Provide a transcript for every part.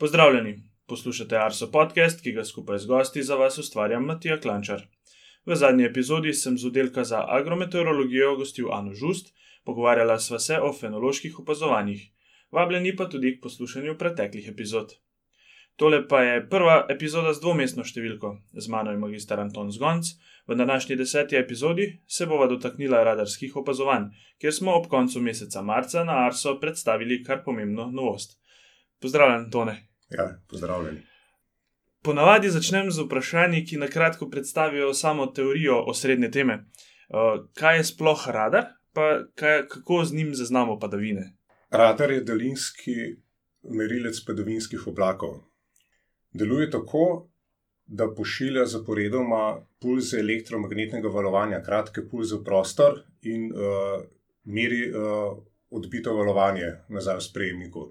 Pozdravljeni, poslušate Arso podcast, ki ga skupaj z gosti za vas ustvarjam Matija Klančar. V zadnji epizodi sem z oddelka za agrometeorologijo gostil Anu Žust, pogovarjala sva se o fenoloških opazovanjih. Vabljeni pa tudi k poslušanju preteklih epizod. Tole pa je prva epizoda z dvomestno številko, z mano je magistr Anton Zgonc. V današnji deseti epizodi se bova dotaknila radarskih opazovanj, kjer smo ob koncu meseca marca na Arso predstavili kar pomembno novost. Pozdravljen, Tone. Ja, pozdravljeni. Ponavadi začnem z vprašanji, ki na kratko predstavijo samo teorijo osrednje teme. Uh, kaj je sploh radar, pa kaj, kako z njim zaznamo padavine? Radar je daljinski merilec padavinskih oblakov. Deluje tako, da pošilja zaporedoma pulze elektromagnetnega valovanja, kratke pulze v prostor in uh, meri uh, odbito valovanje nazaj v sprejemniku.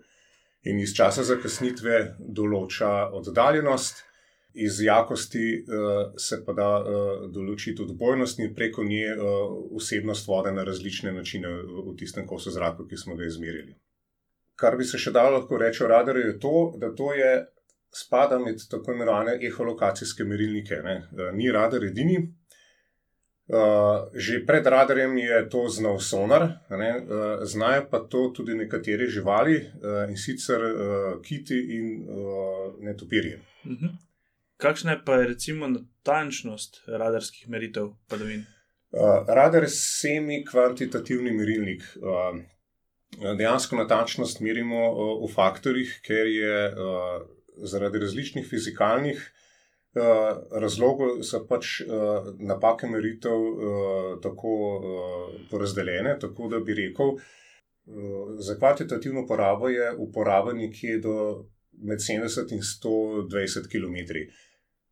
In iz časa zakasnitve določa oddaljenost, iz jakosti uh, se pa da uh, določiti odbojnost in preko nje uh, vsebnost vode na različne načine v, tistem kosu zraka, ki smo ga izmerili. Kar bi se še dalo lahko reči o radarju, je to, da to je spada med tako imenovane eholokacijske merilnike. Ne. Ni radar edini. E, že pred radarjem je to znal sonar, ne. E, znajo pa to tudi nekatere živali in sicer kiti in netopirje. Mhm. Kakšna je pa recimo natančnost radarskih meritev padavin? Radar je semi-kvantitativni merilnik. Dejansko natančnost merimo v faktorjih, ker je zaradi različnih fizikalnih uh, razlogov so pač uh, napake meritev uh, tako uh, porazdeljene, tako da bi rekel, uh, za kvantitativno porabo je uporaba nekje do med 70 in 120 km.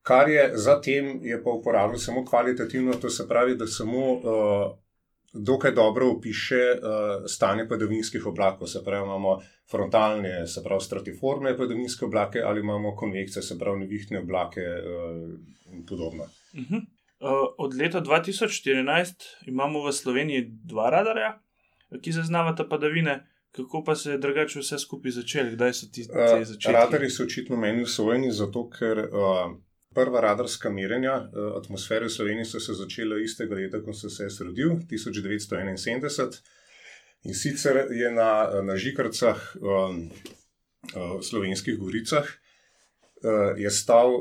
Kar je zatem, je pa uporabljeno samo kvalitativno, to se pravi, da samo uh, dokaj dobro opiše uh, stanje padavinskih oblakov. Se pravi, imamo frontalne, se pravi, stratiformne padavinske oblake ali imamo konvekcije, se pravi, nevihtne oblake uh, in podobno. Uh -huh. uh, od leta 2014 imamo v Sloveniji dva radarja, ki zaznavata padavine. Kako pa se je drugače vse skupaj začelo, kdaj so ti začeli? Uh, radarji so očitno meni usvojeni, zato ker uh, prva radarska merjenja uh, atmosfere v Sloveniji so se začela istega leta, ko sem se rodil, 1971. In sicer je na, na Žikrcah, um, uh, slovenskih goricah, je stal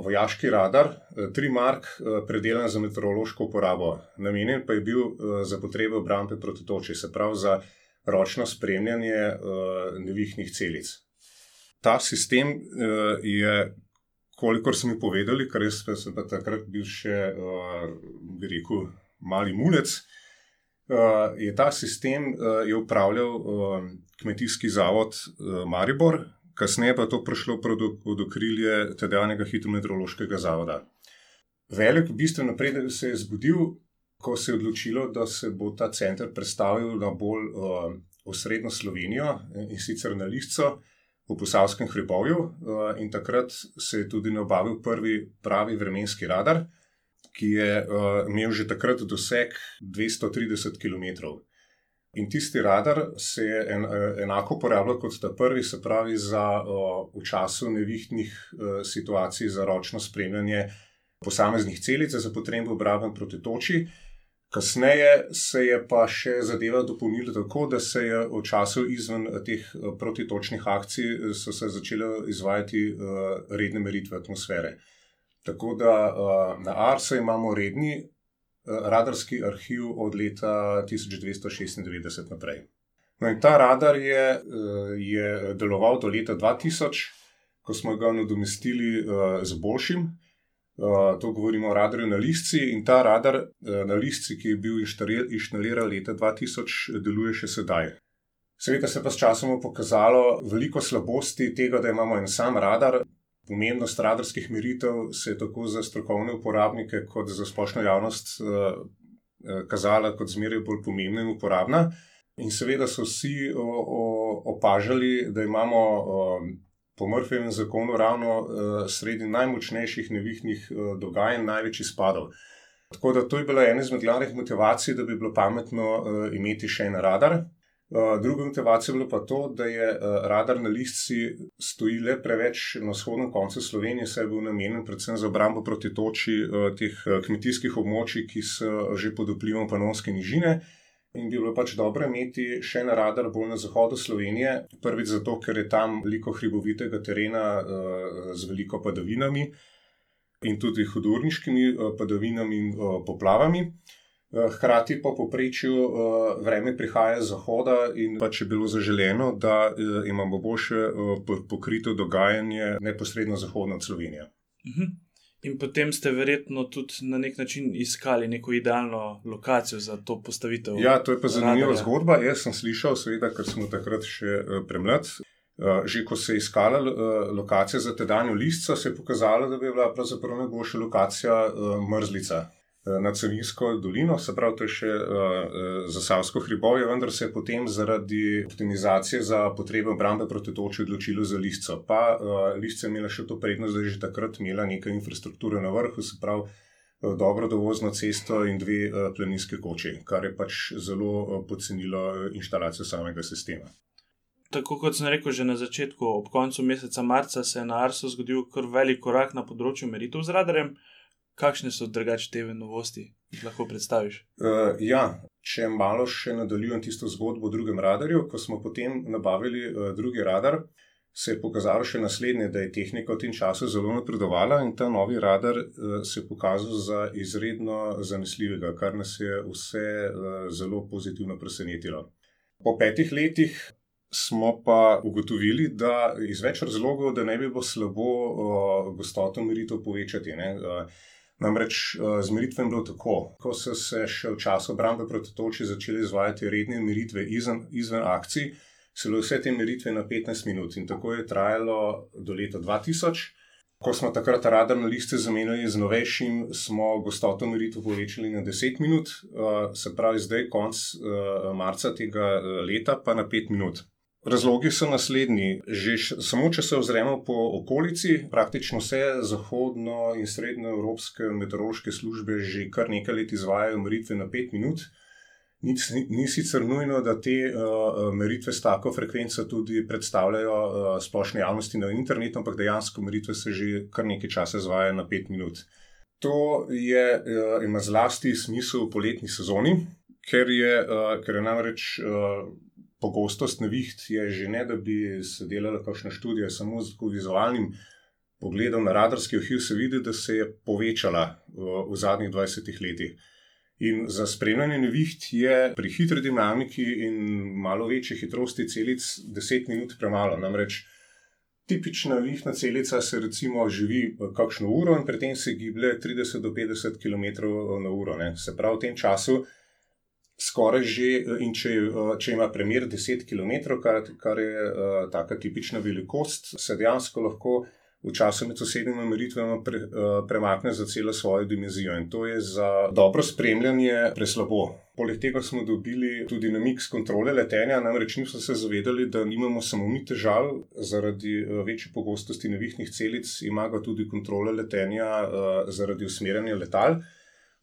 vojaški radar, Trimark, uh, predelan za meteorološko uporabo. Namenjen pa je bil za potrebe obrambe proti toči, se pravi za ročno spremljanje nevihnih celic. Ta sistem je kolikor so mi povedali, ker jaz sem pa takrat bil še, uh, bi rekel, mali mulec, uh, je ta sistem uh, je upravljal uh, kmetijski zavod uh, Maribor, kasneje pa je to prišlo pod okrilje tedajnega hidrometeorološkega zavoda. Velik, bistven napredek se je zgodil, ko se je odločilo, da se bo ta center predstavil na bolj uh, osrednjo Slovenijo in sicer na Listco v Posavskem hribovju eh, in takrat se je tudi nabavil prvi pravi vremenski radar, ki je eh, imel že takrat doseg 230 km. In tisti radar se je en, eh, enako uporabljal kot ta prvi, se pravi za v času nevihtnih situacij za ročno spremljanje posameznih celic za potrebo obrabljanja proti toči. Kasneje se je pa še zadeva dopolnila tako, da se je v času izven teh eh, protitočnih akcij eh, začele izvajati redne meritve atmosfere. Tako da na Arsu imamo redni radarski arhiv od leta 1296 naprej. No in ta radar je, je deloval do leta 2000, ko smo ga nadomestili z boljšim. Uh, to govorimo o radarju na Lisci in ta radar uh, na Lisci, ki je bil inštaliran leta 2000, deluje še sedaj. Seveda se pa s časom pokazalo veliko slabosti tega, da imamo en sam radar. Pomembnost radarskih meritev se je tako za strokovne uporabnike, kot za splošno javnost uh, kazala kot zmeraj bolj pomembna in uporabna. In seveda so vsi o, o, opažali, da imamo. O, po Murphyjevem zakonu ravno uh, sredi najmočnejših nevihnih uh, dogajanj, največjih spadov. Tako da to je bila ena izmed glavnih motivacij, da bi bilo pametno uh, imeti še en radar. Uh, druga motivacija je bila pa to, da je uh, radar na listci stoji le preveč na vzhodnem koncu Slovenije, saj je bil namenjen predvsem za obrambo proti toči uh, teh uh, kmetijskih območij, ki so že pod vplivom panonske nižine. In bi bilo pač dobro imeti še en radar bolj na zahodu Slovenije. Prvič zato, ker je tam veliko hribovitega terena uh, z veliko padavinami in tudi hudurniškimi uh, padavinami in uh, poplavami. Eh, hkrati pa po prečju eh, vreme prihaja z zahoda, in pa če bilo zaželeno, da imamo boljše pokrito dogajanje neposredno zahodno od Slovenije. Mhm. In potem ste verjetno tudi na nek način iskali neko idealno lokacijo za to postavitev. Ja, to je pa zanimiva radarja. zgodba. Jaz sem slišal, seveda, ker smo takrat še uh, premlad. Uh, že ko se je iskala uh, lokacija za tedanjo listco, se je pokazalo, da bi bila pravzaprav najboljša lokacija mrzlica. Eh, na Celinsko dolino, se pravi, to je še uh, za Savsko hribovje, vendar se je potem zaradi optimizacije za potrebe obrambe proti toči odločilo za listco. Pa uh, listce je imela še to prednost, da je že takrat imela nekaj infrastrukture na vrhu, se pravi, uh, dobro dovozno cesto in dve uh, pleninske koči, kar je pač zelo uh, pocenilo inštalacijo samega sistema. Tako kot sem rekel že na začetku, ob koncu meseca marca se je na Arsu zgodil kar velik korak na področju meritev z radarjem. Kakšne so drugače te novosti, ki jih lahko predstaviš? Uh, ja, če malo še nadaljujem tisto zgodbo o drugem radarju, ko smo potem nabavili uh, drugi radar, se je pokazalo še naslednje, da je tehnika v tem času zelo napredovala in ta novi radar uh, se je pokazal za izredno zanesljivega, kar nas je vse uh, zelo pozitivno presenetilo. Po petih letih. Smo pa ugotovili, da iz več razlogov, da ne bi bilo slabo uh, gostoto meritev povečati. Uh, Namreč eh, z meritvami je bilo tako, ko so se še v času obrambe proti toči začeli izvajati redne meritve izven, izven akcij, so bile vse te meritve na 15 minut in tako je trajalo do leta 2000. Ko smo takrat radar na liste zamenjali z novejšim, smo gostoto meritev povečali na 10 minut, eh, se pravi zdaj konc eh, marca tega leta pa na 5 minut. Razlogi so naslednji. Že samo, če se ozremo po okolici, praktično vse zahodno in srednjo evropske meteorološke službe že kar nekaj let izvajajo meritve na 5 minut. Ni, ni sicer nujno, da te uh, meritve s tako frekvenco tudi predstavljajo uh, splošni javnosti na internetu, ampak dejansko meritve se že kar nekaj časa izvajajo na 5 minut. To je, uh, ima zlasti smisel v poletni sezoni, ker je, uh, ker je namreč. Uh, pogostost neviht je že ne, da bi se delala kakšna študija samo z vizualnim pogledom na radarski ohil, se vidi, da se je povečala v, v zadnjih 20 letih. In za spremljanje neviht je pri hitri dinamiki in malo večji hitrosti celic 10 minut premalo. Namreč tipična vihna celica se recimo živi kakšno uro in pri tem se giblje 30 do 50 km na uro. Ne. Se pravi, v tem času skoraj že, in če, eh, če ima premjer 10 km, kar, kar je uh, taka tipična velikost, se dejansko lahko v času med sosednjimi meritvami pre, uh, premakne za celo svojo dimenzijo. In to je za dobro spremljanje preslabo. Poleg tega smo dobili tudi na mix kontrole letenja, namreč nismo se zavedali, da nimamo samo mi težav zaradi večje pogostosti nevihnih celic, ima ga tudi kontrole letenja uh, zaradi usmerjanja letal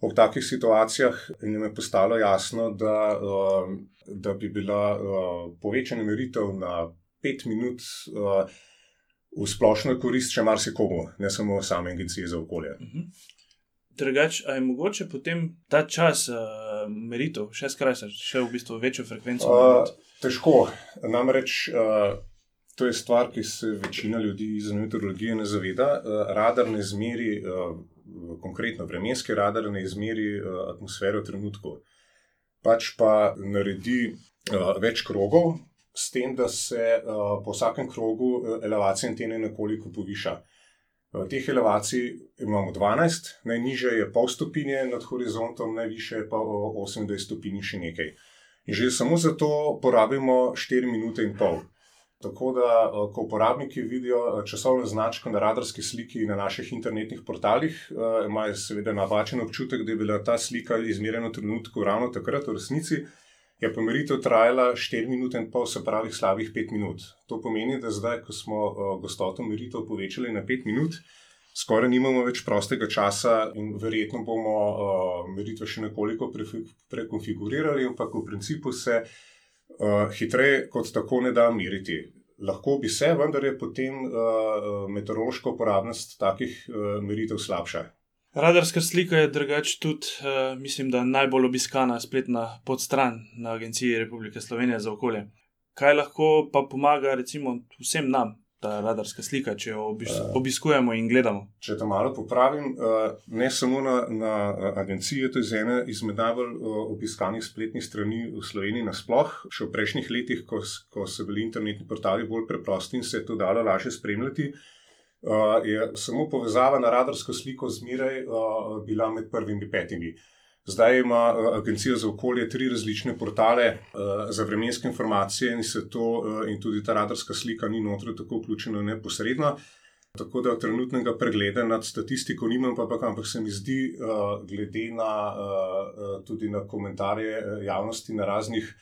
v takih situacijah jim je postalo jasno, da, uh, da bi bila uh, povečana meritev na pet minut uh, v splošno korist še marsikomu, ne samo same agencije za okolje. Mhm. Drugač, ali je mogoče potem ta čas uh, meritev še skrajšati, še v bistvu večjo frekvenco? Uh, težko. Namreč uh, to je stvar, ki se večina ljudi iz meteorologije ne zaveda. Uh, radar ne zmeri. Uh, konkretno vremenski radar ne izmeri uh, atmosfero v trenutku, pač pa naredi uh, več krogov, s tem, da se uh, po vsakem krogu elevacija antene nekoliko poviša. Teh elevacij imamo 12, najnižje je pol stopinje nad horizontom, najviše pa 28 stopinj še nekaj. In že samo zato porabimo 4 minute in pol. Tako da, eh, ko uporabniki vidijo eh, časovno značko na radarski sliki na naših internetnih portalih, eh, imajo seveda napačen občutek, da je bila ta slika izmerjena v trenutku ravno takrat, v resnici je pomeritev trajala 4 minute in pol, se pravi slabih 5 minut. To pomeni, da zdaj, ko smo gostoto meritev povečali na 5 minut, skoraj nimamo več prostega časa in verjetno bomo meritve še nekoliko prekonfigurirali, ampak v principu se. Uh, hitreje kot tako ne da meriti. Lahko bi se, vendar je potem uh, meteorološka uporabnost takih uh, meritev slabša. Radarska slika je drugače tudi, uh, mislim, da najbolj obiskana spletna podstran na Agenciji Republike Slovenije za okolje. Kaj lahko pa pomaga, recimo, vsem nam, ta radarska slika, če jo obis obiskujemo in gledamo? Če to malo popravim, uh, ne samo na, na agenciji, to je ena izmed najbolj uh, obiskanih spletnih strani v Sloveniji, nasplošno, še v prejšnjih letih, ko, ko so bili internetni portali bolj preprosti in se je to dalo lažje spremljati. Uh, je samo povezava na radarsko sliko zmeraj uh, bila med prvimi petimi. Zdaj ima uh, Agencija za okolje tri različne portale uh, za vremenske informacije in, to, uh, in tudi ta radarska slika ni notri tako vključena neposredno. Tako da trenutnega pregleda nad statistiko nimam, pa, pa ampak se mi zdi, uh, glede na uh, tudi na komentarje javnosti na raznih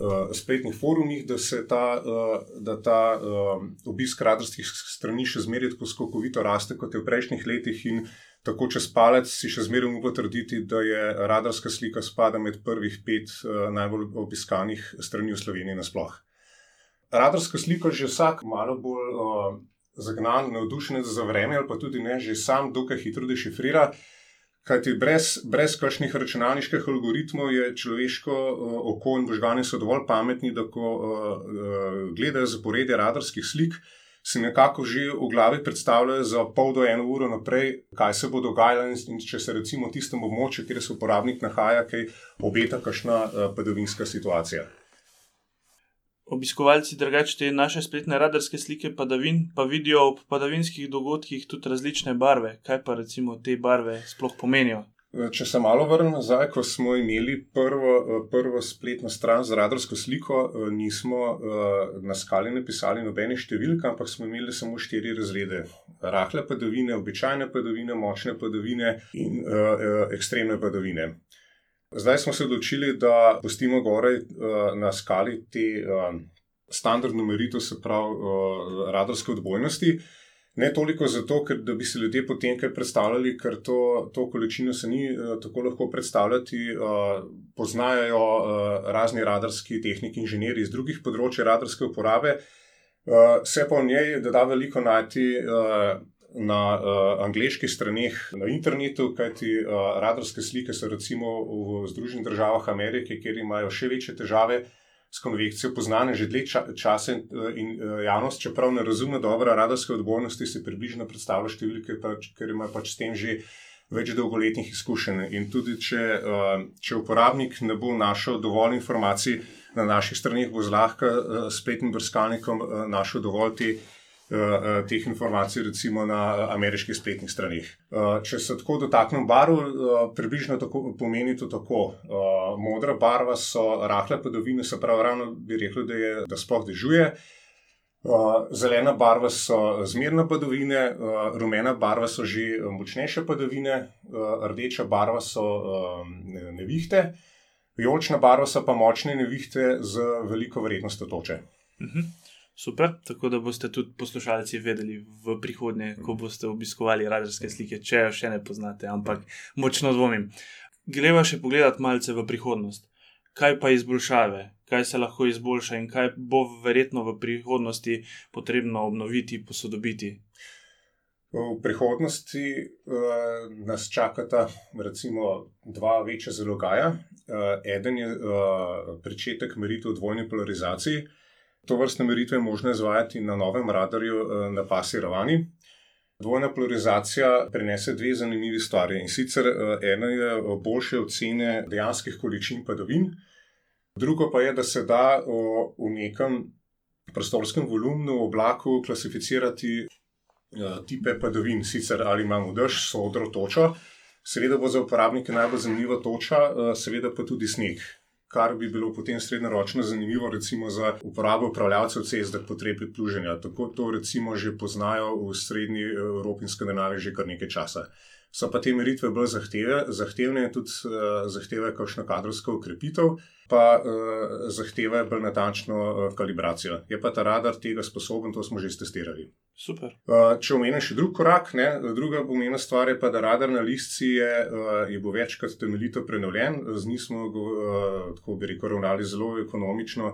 uh, uh, spletnih forumih, da se ta, uh, da ta uh, obisk radarskih strani še zmeraj tako skokovito raste kot je v prejšnjih letih. Tako čez palec si še zmeraj upam trditi, da je radarska slika spada med prvih pet uh, najbolj obiskanih strani v Sloveniji nasploh. Radarska slika že vsak malo bolj uh, zagnan, navdušen za vreme, ali pa tudi ne, že sam dokaj hitro dešifrira. Kajti brez, brez kakšnih računalniških algoritmov je človeško uh, oko in možgani so dovolj pametni, da ko uh, uh, gledajo zaporedje radarskih slik, si nekako že v glavi predstavljajo za pol do eno uro naprej, kaj se bo dogajalo in, in če se recimo v tistem območju, kjer se uporabnik nahaja, kaj obeta kakšna uh, padavinska situacija obiskovalci drugače te naše spletne radarske slike padavin, pa vidijo ob padavinskih dogodkih tudi različne barve. Kaj pa recimo te barve sploh pomenijo? Če se malo vrnem nazaj, ko smo imeli prvo, prvo spletno stran z radarsko sliko, nismo na skali napisali nobene številke, ampak smo imeli samo štiri razrede: rahle padavine, običajne padavine, močne padavine in ekstremne padavine. Zdaj smo se odločili, da pustimo gore uh, na skali te uh, standardne meritev, se pravi uh, radarske odbojnosti. Ne toliko zato, ker bi si ljudje potem kaj predstavljali, ker to, to količino se ni tako lahko predstavljati. Poznajo razni radarski tehniki, inženirji iz drugih področji radarske uporabe. Uh, se pa v njej da veliko najti. Uh, na uh, angliških straneh na internetu, kajti uh, radarske slike so recimo v Združenih državah Amerike, kjer imajo še večje težave s konvekcijo, poznane že dlje ča čase in, in uh, javnost, čeprav ne razume dobro radarske odbornosti, se približno predstavlja številke, pač, ker ima pač s tem že. Več dolgoletnih izkušenj. In tudi, če, če uporabnik ne bo našel dovolj informacij na naših straneh, bo zlahka spletnim brskalnikom našel dovolj te uh, teh informacij, recimo na eh, ameriških spletnih straneh. Če se tako dotaknem barv, približno tako, pomeni to tako. Modra barva so rahle padavine, se pravi, ravno bi rekel, da, je, da sploh dežuje. Zelena barva so zmerne padavine, rumena barva so že močnejše padavine, rdeča barva so nevihte, vijolična barva so pa močne nevihte z veliko vrednostjo toče. Uh mhm. -huh. Super, tako da boste tudi poslušalci vedeli v prihodnje, ko boste obiskovali radarske slike, če jo še ne poznate, ampak močno dvomim. Greva še pogledati malce v prihodnost. Kaj pa izboljšave, kaj se lahko izboljša in kaj bo verjetno v prihodnosti potrebno obnoviti, posodobiti? V prihodnosti uh, nas čakata recimo dva večja zalogaja. Uh, eden je uh, začetek meritev dvojne polarizacije. To vrstne meritve je možno izvajati na novem radarju eh, na pasi Ravani. Dvojna polarizacija prinese dve zanimivi stvari. In sicer eh, ena je eh, boljše ocene dejanskih količin padavin, drugo pa je, da se da v nekem prostorskem volumnu v oblaku klasificirati tipe padavin, sicer ali imamo dež, sodro, točo. Seveda bo za uporabnike najbolj zanimiva toča, seveda pa tudi sneg kar bi bilo potem srednjeročno zanimivo, recimo za uporabo upravljavcev cest, da potrebi pluženja. Tako to recimo že poznajo v srednji Evropi in Skandinaviji že kar nekaj časa. So pa te meritve bolj zahteve, zahtevne tudi uh, zahtevajo kakšno kadrovsko ukrepitev, pa uh, zahtevajo bolj natančno uh, kalibracijo. Je pa ta radar tega sposoben, to smo že testirali. Super. Uh, če omenim še drug korak, ne, druga pomembna stvar je pa, da radar na listci je, uh, je bo večkrat temeljito prenovljen. Z njim smo, uh, tako bi rekel, ravnali zelo ekonomično,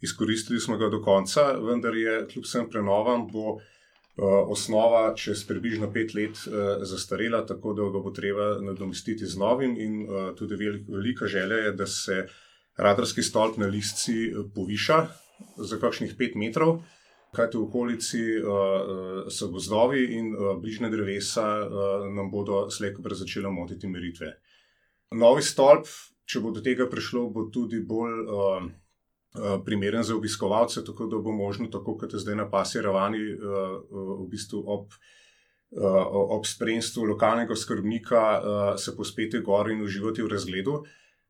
izkoristili smo ga do konca, vendar je kljub vsem prenovam bo uh, osnova čez približno pet let uh, zastarela, tako da ga bo treba nadomestiti z novim. In uh, tudi velika želja je, da se radarski stolp na listci poviša za kakšnih pet metrov kajti v okolici uh, so gozdovi in uh, bližnje drevesa uh, nam bodo slejko začela motiti meritve. Novi stolp, če bo do tega prišlo, bo tudi bolj uh, uh, primeren za obiskovalce, tako da bo možno, tako kot je zdaj na pasji ravani, uh, uh, v bistvu ob. Uh, ob spremstvu lokalnega skrbnika uh, se pospeti gor in uživati v razgledu.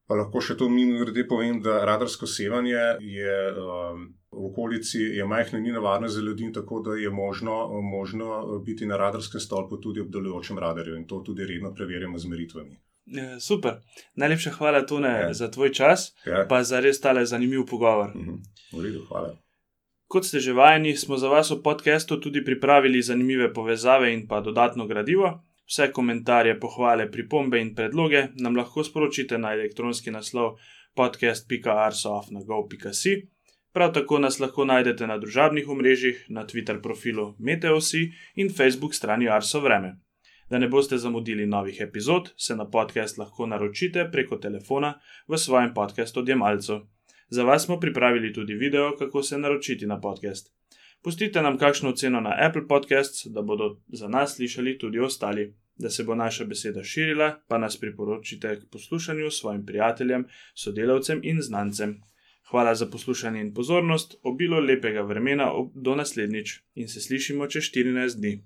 Pa lahko še to mimo grede povem, da radarsko sevanje je um, v okolici je majhno, ni nevarno za ljudi, tako da je možno, možno biti na radarskem stolpu tudi ob delujočem radarju in to tudi redno preverjamo z meritvami. Ja, super. Najlepša hvala, Tone, ja. za tvoj čas, ja. pa za res tale zanimiv pogovor. Mhm. V redu, hvala. Kot ste že vajeni, smo za vas v podkastu tudi pripravili zanimive povezave in pa dodatno gradivo. Vse komentarje, pohvale, pripombe in predloge nam lahko sporočite na elektronski naslov podcast.arsof.gov.si. Prav tako nas lahko najdete na družabnih omrežjih, na Twitter profilu Meteosi in Facebook strani Arso Vreme. Da ne boste zamudili novih epizod, se na podcast lahko naročite preko telefona v svojem podkastu odjemalcu. Za vas smo pripravili tudi video, kako se naročiti na podcast. Pustite nam kakšno oceno na Apple Podcasts, da bodo za nas slišali tudi ostali. Da se bo naša beseda širila, pa nas priporočite k poslušanju svojim prijateljem, sodelavcem in znancem. Hvala za poslušanje in pozornost, obilo lepega vremena do naslednjič in se slišimo čez 14 dni.